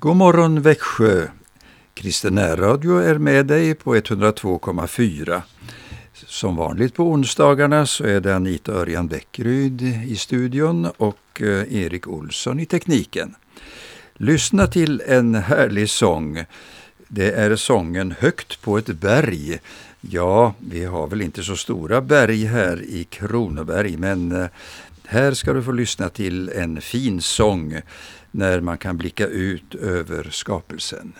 God morgon Växjö! Kristen närradio är med dig på 102,4. Som vanligt på onsdagarna så är det Anita Örjan Bäckryd i studion och eh, Erik Olsson i tekniken. Lyssna till en härlig sång. Det är sången Högt på ett berg. Ja, vi har väl inte så stora berg här i Kronoberg, men eh, här ska du få lyssna till en fin sång när man kan blicka ut över skapelsen.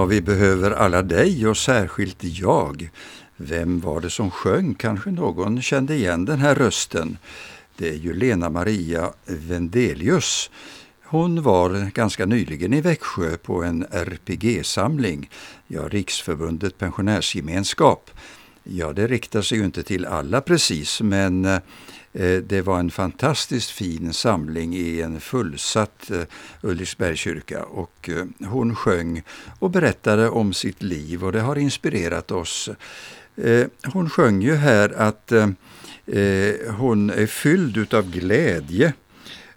Ja, vi behöver alla dig och särskilt jag. Vem var det som sjöng? Kanske någon kände igen den här rösten. Det är ju Lena Maria Vendelius. Hon var ganska nyligen i Växjö på en RPG-samling, ja, Riksförbundet Pensionärsgemenskap. Ja, det riktar sig ju inte till alla precis, men eh, det var en fantastiskt fin samling i en fullsatt eh, Ulriksbergskyrka och eh, hon sjöng och berättade om sitt liv och det har inspirerat oss. Hon sjöng ju här att hon är fylld av glädje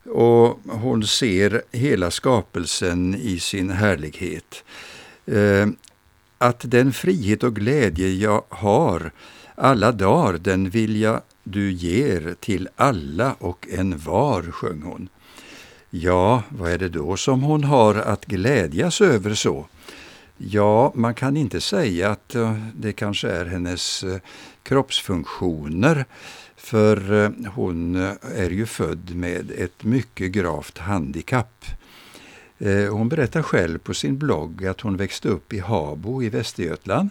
och hon ser hela skapelsen i sin härlighet. Att den frihet och glädje jag har alla dagar, den vill jag du ger till alla och en var, sjöng hon. Ja, vad är det då som hon har att glädjas över så? Ja, man kan inte säga att eh, det kanske är hennes eh, kroppsfunktioner, för eh, hon är ju född med ett mycket gravt handikapp. Eh, hon berättar själv på sin blogg att hon växte upp i Habo i Västergötland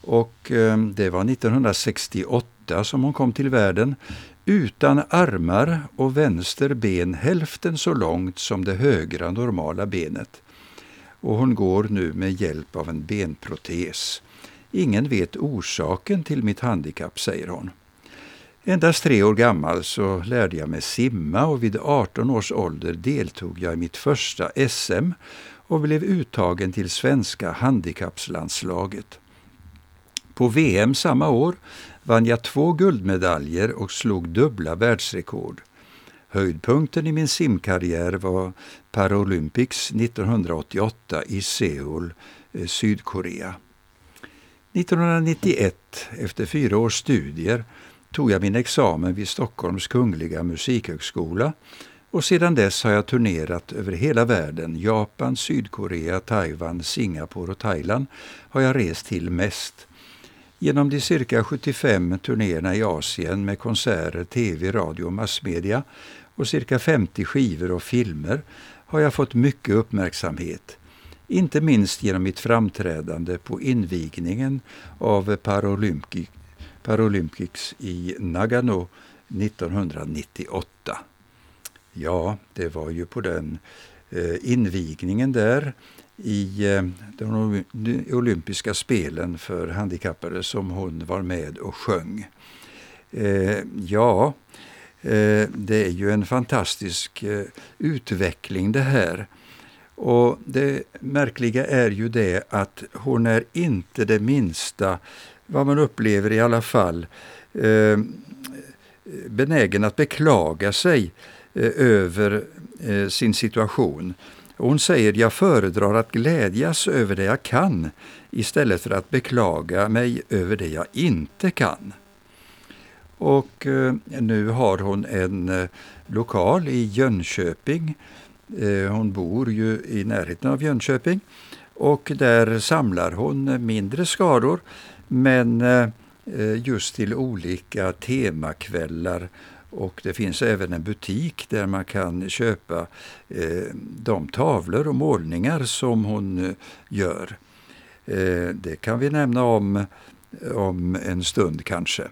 och ehm, det var 1968 som hon kom till världen utan armar och vänster ben hälften så långt som det högra normala benet. Och hon går nu med hjälp av en benprotes. Ingen vet orsaken till mitt handikapp, säger hon. Endast tre år gammal så lärde jag mig simma och vid 18 års ålder deltog jag i mitt första SM och blev uttagen till svenska handikappslandslaget. På VM samma år vann jag två guldmedaljer och slog dubbla världsrekord. Höjdpunkten i min simkarriär var Paralympics 1988 i Seoul, eh, Sydkorea. 1991, efter fyra års studier, tog jag min examen vid Stockholms kungliga musikhögskola och sedan dess har jag turnerat över hela världen. Japan, Sydkorea, Taiwan, Singapore och Thailand har jag rest till mest. Genom de cirka 75 turnéerna i Asien med konserter, tv, radio och massmedia och cirka 50 skivor och filmer har jag fått mycket uppmärksamhet. Inte minst genom mitt framträdande på invigningen av Paralympic, Paralympics i Nagano 1998. Ja, det var ju på den eh, invigningen där i eh, de olympiska spelen för handikappade som hon var med och sjöng. Eh, ja, det är ju en fantastisk utveckling det här. Och det märkliga är ju det att hon är inte det minsta, vad man upplever i alla fall, eh, benägen att beklaga sig eh, över eh, sin situation. Hon säger jag föredrar att glädjas över det jag kan istället för att beklaga mig över det jag inte kan. Och eh, nu har hon en eh, lokal i Jönköping. Eh, hon bor ju i närheten av Jönköping och där samlar hon mindre skador men eh, just till olika temakvällar och det finns även en butik där man kan köpa eh, de tavlor och målningar som hon eh, gör. Det kan vi nämna om, om en stund kanske.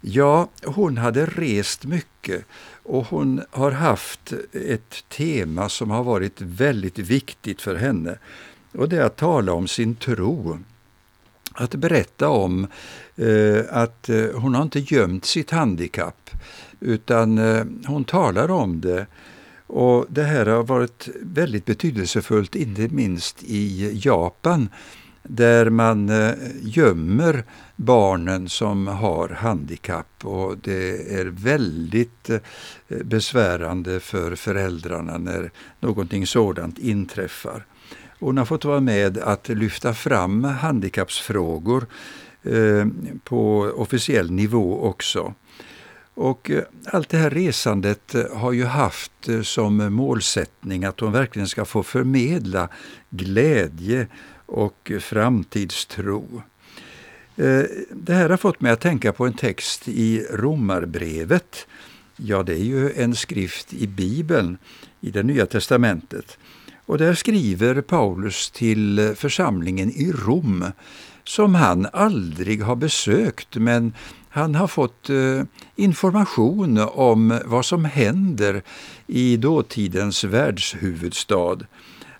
Ja, hon hade rest mycket och hon har haft ett tema som har varit väldigt viktigt för henne. Och det är att tala om sin tro. Att berätta om eh, att eh, hon har inte gömt sitt handikapp utan eh, hon talar om det. Och Det här har varit väldigt betydelsefullt, inte minst i Japan där man eh, gömmer barnen som har handikapp och det är väldigt eh, besvärande för föräldrarna när någonting sådant inträffar. Hon har fått vara med att lyfta fram handikappsfrågor eh, på officiell nivå också. Och eh, allt det här resandet eh, har ju haft som målsättning att hon verkligen ska få förmedla glädje och framtidstro. Det här har fått mig att tänka på en text i Romarbrevet. Ja, det är ju en skrift i Bibeln, i det Nya testamentet. Och där skriver Paulus till församlingen i Rom, som han aldrig har besökt men han har fått eh, information om vad som händer i dåtidens världshuvudstad.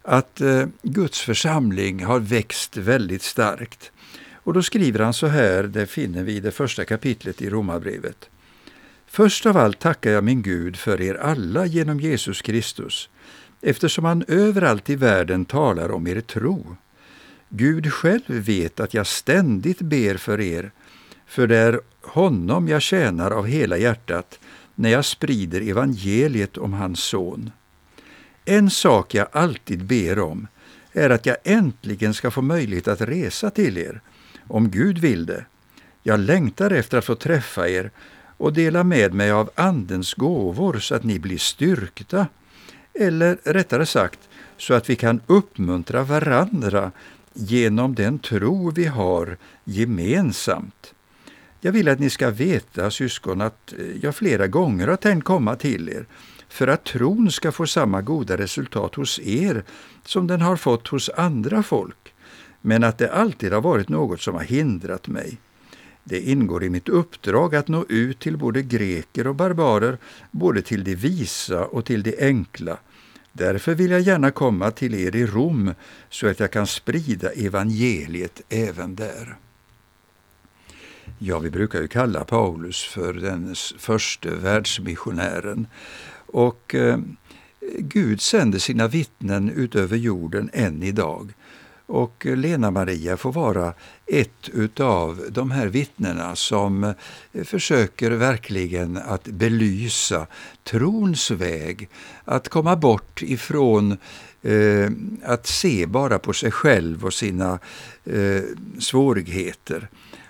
Att eh, Guds församling har växt väldigt starkt. Och då skriver han så här, det finner vi i det första kapitlet i Romarbrevet. Först av allt tackar jag min Gud för er alla genom Jesus Kristus, eftersom han överallt i världen talar om er tro. Gud själv vet att jag ständigt ber för er, för det är honom jag tjänar av hela hjärtat när jag sprider evangeliet om hans son. En sak jag alltid ber om är att jag äntligen ska få möjlighet att resa till er, om Gud vill det. Jag längtar efter att få träffa er och dela med mig av Andens gåvor så att ni blir styrkta, eller rättare sagt så att vi kan uppmuntra varandra genom den tro vi har gemensamt. Jag vill att ni ska veta, syskon, att jag flera gånger har tänkt komma till er för att tron ska få samma goda resultat hos er som den har fått hos andra folk, men att det alltid har varit något som har hindrat mig. Det ingår i mitt uppdrag att nå ut till både greker och barbarer, både till de visa och till de enkla. Därför vill jag gärna komma till er i Rom så att jag kan sprida evangeliet även där. Ja, vi brukar ju kalla Paulus för den första världsmissionären. Och eh, Gud sänder sina vittnen utöver jorden än idag. Och Lena Maria får vara ett utav de här vittnena som eh, försöker verkligen att belysa trons väg, att komma bort ifrån eh, att se bara på sig själv och sina eh, svårigheter.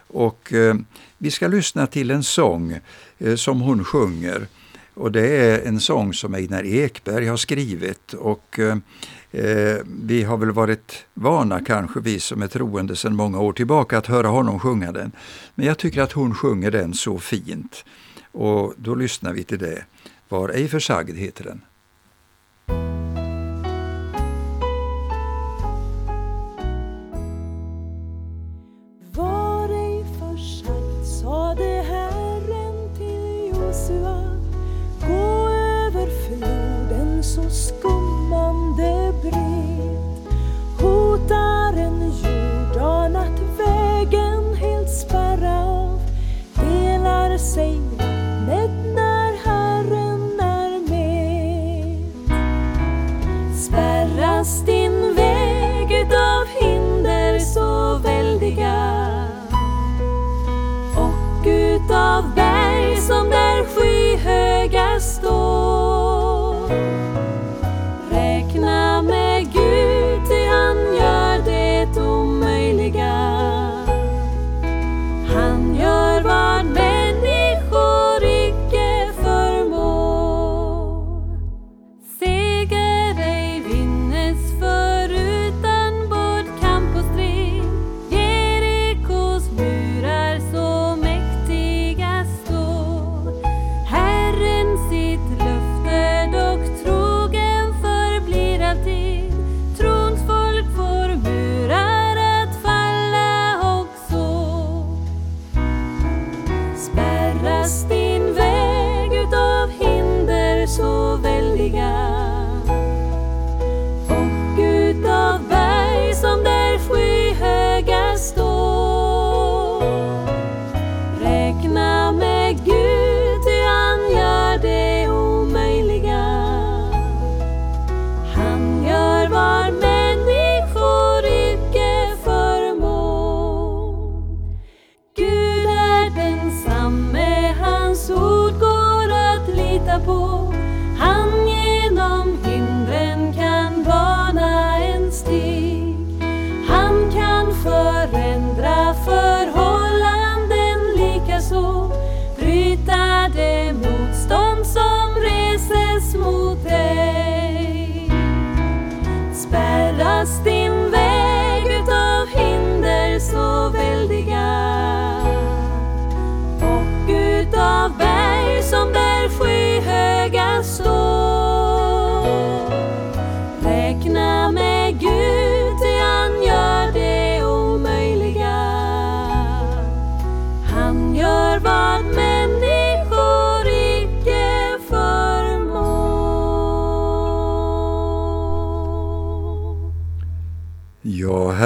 Och eh, vi ska lyssna till en sång eh, som hon sjunger. Och det är en sång som Einar Ekberg har skrivit. Och eh, eh, vi har väl varit vana kanske, vi som är troende sedan många år tillbaka, att höra honom sjunga den. Men jag tycker att hon sjunger den så fint. Och då lyssnar vi till det. Var ej försagd heter den. trust in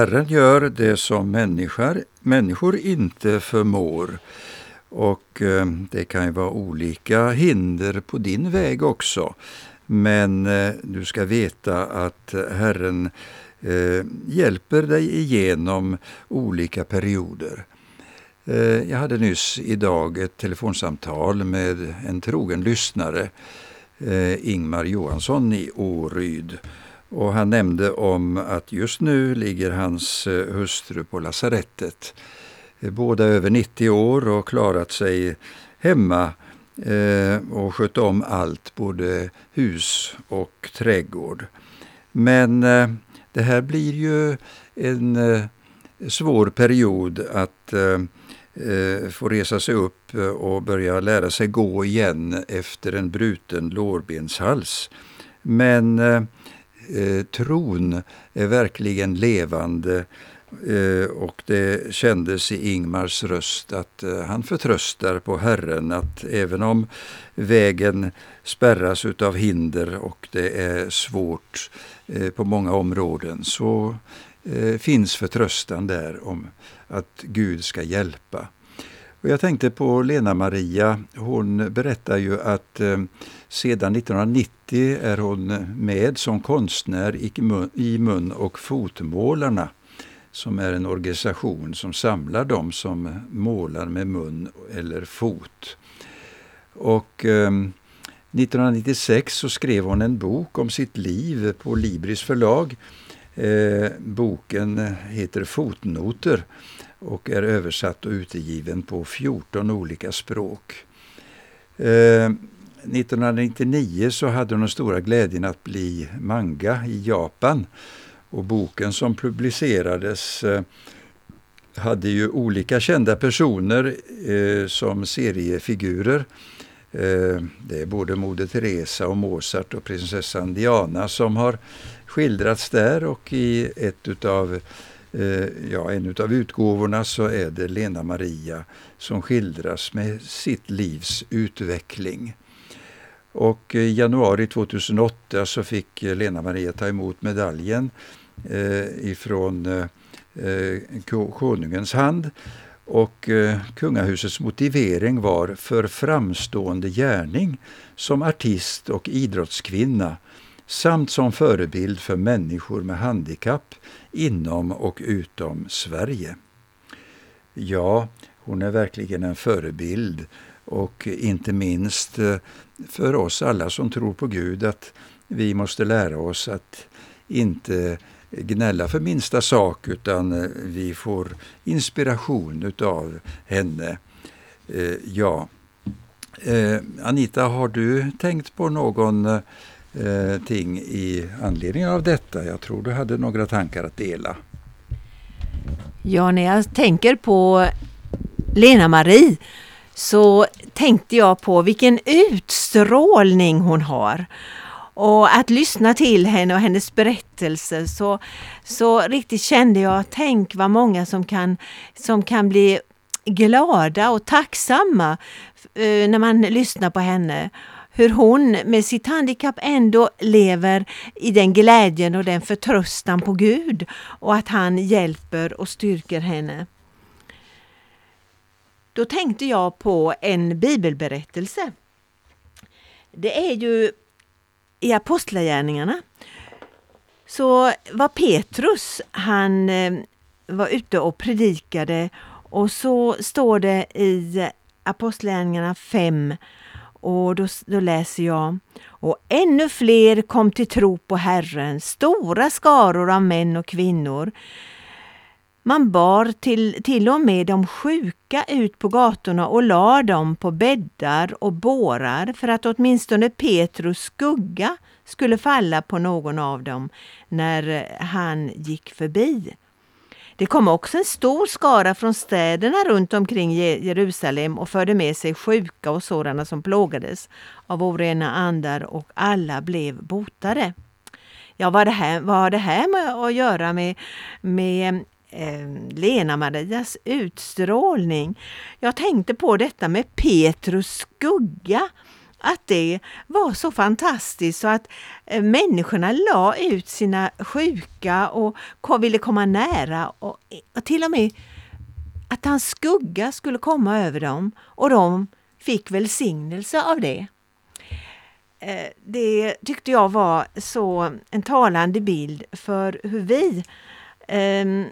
Herren gör det som människor, människor inte förmår. Och eh, det kan ju vara olika hinder på din väg också. Men eh, du ska veta att Herren eh, hjälper dig igenom olika perioder. Eh, jag hade nyss idag ett telefonsamtal med en trogen lyssnare, eh, Ingmar Johansson i Åryd. Och han nämnde om att just nu ligger hans eh, hustru på lasarettet. Eh, båda över 90 år och klarat sig hemma eh, och skött om allt, både hus och trädgård. Men det här blir ju en svår period att få resa sig upp och börja lära sig gå igen efter en bruten lårbenshals. Men eh, tron är verkligen levande eh, och det kändes i Ingmars röst att eh, han förtröstar på Herren att även om vägen spärras utav hinder och det är svårt eh, på många områden så eh, finns förtröstan där om att Gud ska hjälpa. Och jag tänkte på Lena-Maria, hon berättar ju att eh, sedan 1990 är hon med som konstnär i mun, i mun och fotmålarna som är en organisation som samlar dem som målar med mun eller fot. Och eh, 1996 så skrev hon en bok om sitt liv på Libris förlag. Eh, boken heter Fotnoter och är översatt och utgiven på 14 olika språk. Eh, 1999 så hade hon den stora glädjen att bli manga i Japan och boken som publicerades eh, hade ju olika kända personer eh, som seriefigurer. Eh, det är både Moder Teresa och Mozart och prinsessan Diana som har skildrats där och i ett utav Eh, Eh, ja, en av utgåvorna så är det Lena Maria som skildras med sitt livs utveckling. Och eh, i januari 2008 så fick eh, Lena Maria ta emot medaljen eh, ifrån eh, konungens hand. Och eh, kungahusets motivering var för framstående gärning som artist och idrottskvinna samt som förebild för människor med handikapp inom och utom Sverige. Ja, hon är verkligen en förebild och inte minst eh, för oss alla som tror på Gud att vi måste lära oss att inte gnälla för minsta sak utan eh, vi får inspiration utav henne. Eh, ja. Anita, har du tänkt på någon eh, ting i anledning av detta. Jag tror du hade några tankar att dela. Ja, när jag tänker på Lena-Marie så tänkte jag på vilken utstrålning hon har. Och att lyssna till henne och hennes berättelser så, så riktigt kände jag, tänk vad många som kan, som kan bli glada och tacksamma eh, när man lyssnar på henne hur hon med sitt handikapp ändå lever i den glädjen och den förtröstan på Gud och att han hjälper och styrker henne. Då tänkte jag på en bibelberättelse. Det är ju i Apostlagärningarna så var Petrus, han eh, var ute och predikade och så står det i Apostlagärningarna 5 och då, då läser jag Och ännu fler kom till tro på Herren, stora skaror av män och kvinnor. Man bar till, till och med de sjuka ut på gatorna och la dem på bäddar och bårar för att åtminstone Petrus skugga skulle falla på någon av dem när eh, han gick förbi. Det kom också en stor skara från städerna runt omkring Jerusalem och förde med sig sjuka och sådana som plågades av orena andar och alla blev botade. Ja, vad, det här, vad har det här med att göra med, med eh, Lena-Marias utstrålning? Jag tänkte på detta med Petrus skugga att det var så fantastiskt så att eh, människorna la ut sina sjuka och ville komma nära och, och till och med att hans skugga skulle komma över dem och de fick välsignelse av det. Eh, det tyckte jag var så en talande bild för hur vi, ehm,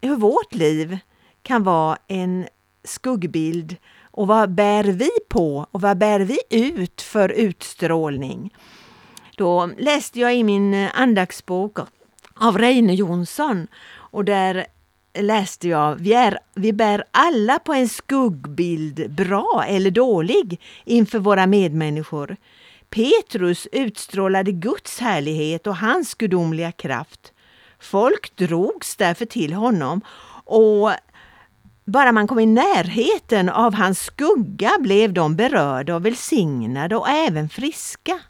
hur vårt liv kan vara en skuggbild och vad bär vi på och vad bär vi ut för utstrålning? Då läste jag i min eh, andaktsbok av Reine Jonsson och där läste jag vi, är, vi bär alla på en skuggbild, bra eller dålig, inför våra medmänniskor. Petrus utstrålade Guds härlighet och hans gudomliga kraft. Folk drogs därför till honom och bara man kom i närheten av hans skugga blev de berörda och välsignade och även friska.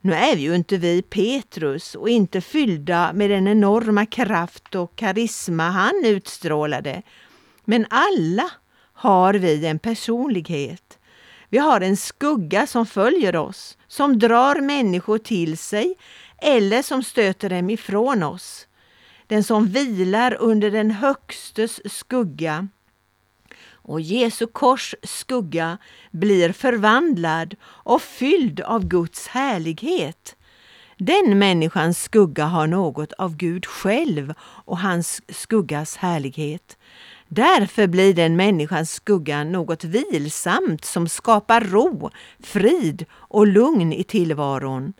Nu är vi ju inte vi Petrus och inte fyllda med den enorma kraft och karisma han utstrålade. Men alla har vi en personlighet. Vi har en skugga som följer oss, som drar människor till sig eller som stöter dem ifrån oss den som vilar under den Högstes skugga. och Jesu kors skugga blir förvandlad och fylld av Guds härlighet. Den människans skugga har något av Gud själv och hans skuggas härlighet. Därför blir den människans skugga något vilsamt som skapar ro, frid och lugn i tillvaron.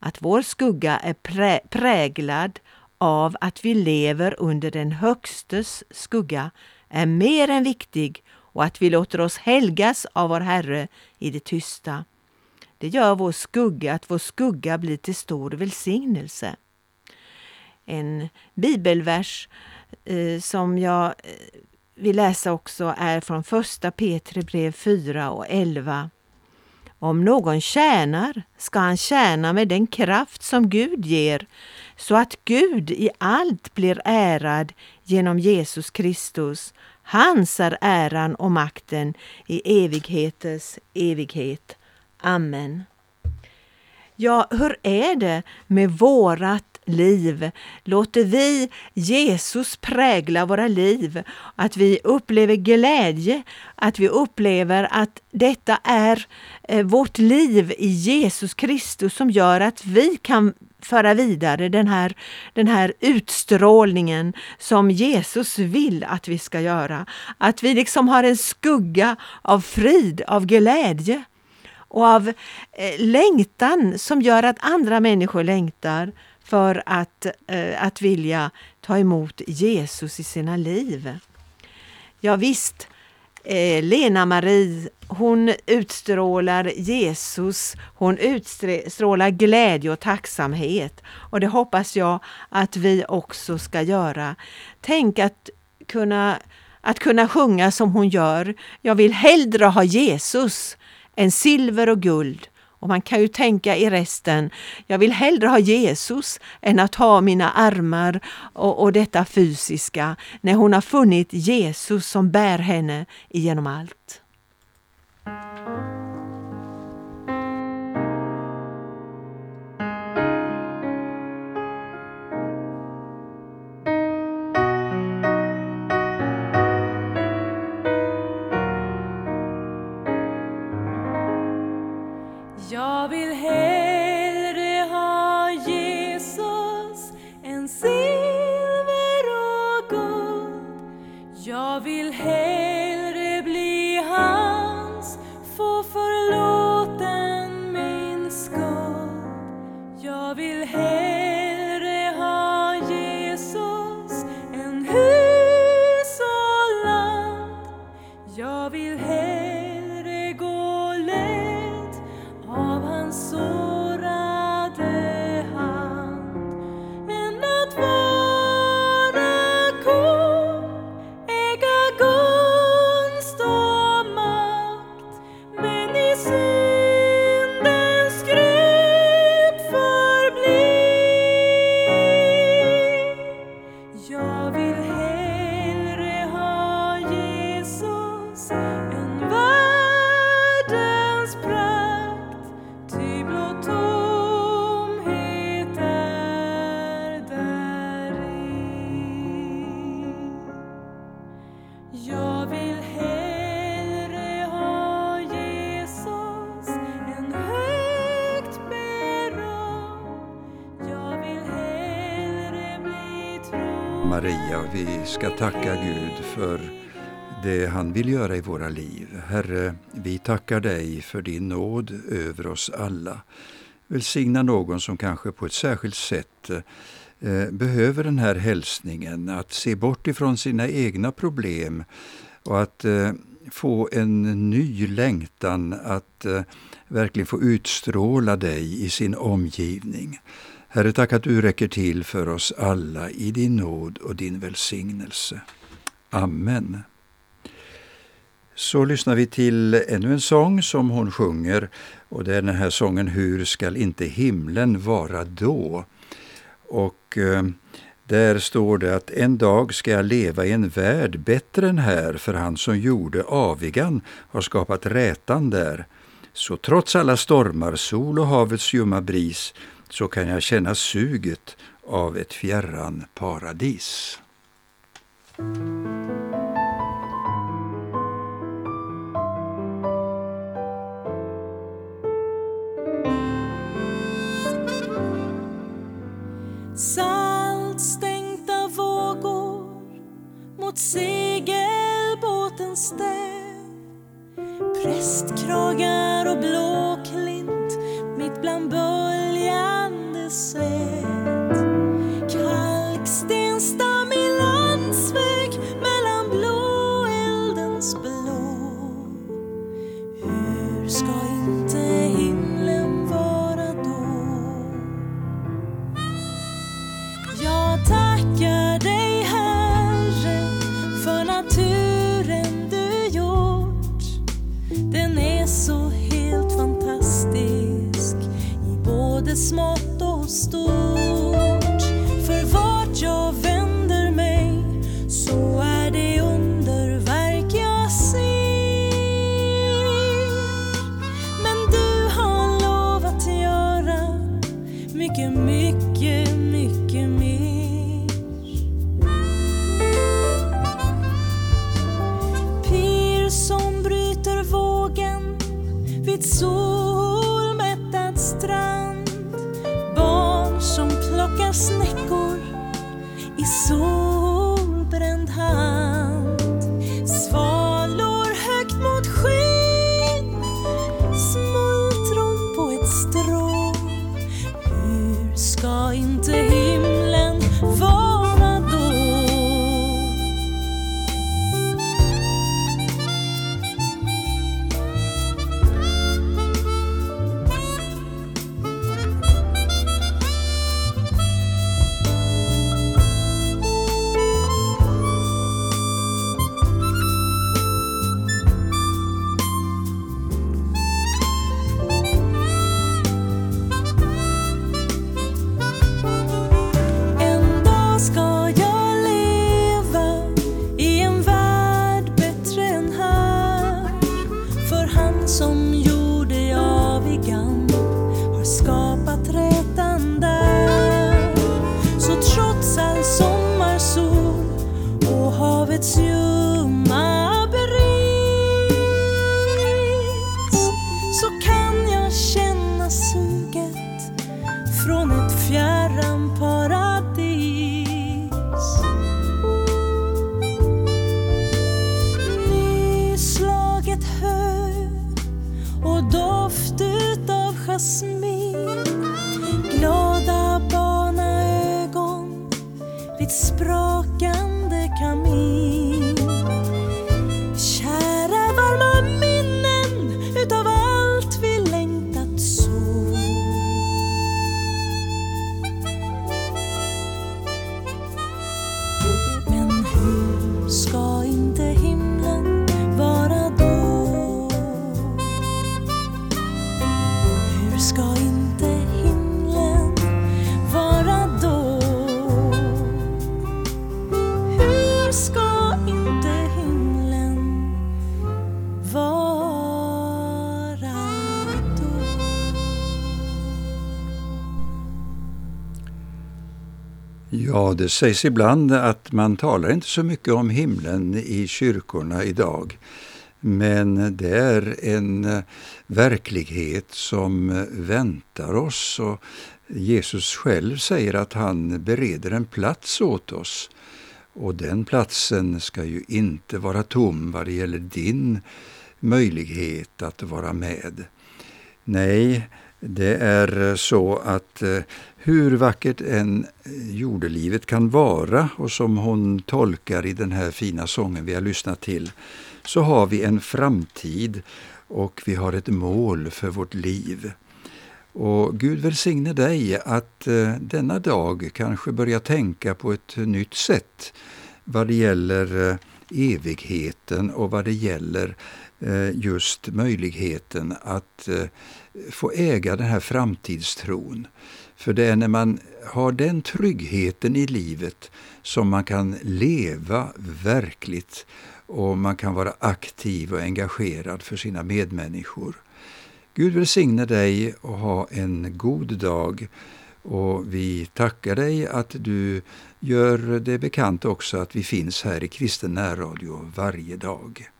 Att vår skugga är prä präglad av att vi lever under den Högstes skugga är mer än viktig och att vi låter oss helgas av vår Herre i det tysta. Det gör vår skugga, att vår skugga blir till stor välsignelse. En bibelvers eh, som jag eh, vill läsa också är från första Petri brev 4 och 11. Om någon tjänar ska han tjäna med den kraft som Gud ger, så att Gud i allt blir ärad genom Jesus Kristus. Hans är äran och makten i evigheters evighet. Amen. Ja, hur är det med vårat liv? Låter vi Jesus prägla våra liv? Att vi upplever glädje, att vi upplever att detta är eh, vårt liv i Jesus Kristus som gör att vi kan föra vidare den här, den här utstrålningen som Jesus vill att vi ska göra. Att vi liksom har en skugga av frid, av glädje och av eh, längtan som gör att andra människor längtar för att, eh, att vilja ta emot Jesus i sina liv. Ja, visst, eh, Lena-Marie, hon utstrålar Jesus, hon utstrålar glädje och tacksamhet. Och det hoppas jag att vi också ska göra. Tänk att kunna, att kunna sjunga som hon gör. Jag vill hellre ha Jesus än silver och guld. Och man kan ju tänka i resten, jag vill hellre ha Jesus än att ha mina armar och, och detta fysiska, när hon har funnit Jesus som bär henne genom allt. Maria. Vi ska tacka Gud för det han vill göra i våra liv. Herre, vi tackar dig för din nåd över oss alla. Välsigna någon som kanske på ett särskilt sätt eh, behöver den här hälsningen, att se bort ifrån sina egna problem och att eh, få en ny längtan att eh, verkligen få utstråla dig i sin omgivning. Herre, tack att du räcker till för oss alla i din nåd och din välsignelse. Amen. Så lyssnar vi till ännu en sång som hon sjunger och det är den här sången Hur skall inte himlen vara då? Och eh, där står det att en dag ska jag leva i en värld bättre än här, för han som gjorde avigan har skapat rätan där. Så trots alla stormar, sol och havets ljumma bris så kan jag känna suget av ett fjärran paradis. Saltstänkta vågor mot segelbåtens stäv Prästkragar och blåklint mitt bland bördor vid solmättad strand. Barn som plockar snäckor i sol. Ja, det sägs ibland att man talar inte så mycket om himlen i kyrkorna idag. Men det är en eh, verklighet som eh, väntar oss och Jesus själv säger att han bereder en plats åt oss. Och den platsen ska ju inte vara tom vad det gäller din möjlighet att vara med. Nej, det är eh, så att eh, hur vackert än eh, jordelivet kan vara och som hon tolkar i den här fina sången vi har lyssnat till, så har vi en framtid och vi har ett mål för vårt liv. Och Gud välsigne dig att denna dag kanske börja tänka på ett nytt sätt vad det gäller evigheten och vad det gäller just möjligheten att eh, få äga den här framtidstron. För det är när man har den tryggheten i livet som man kan leva verkligt och man kan vara aktiv och engagerad för sina medmänniskor. Gud välsigne dig och ha en god dag. Och vi tackar dig att du gör det bekant också att vi finns här i Kristen närradio varje dag.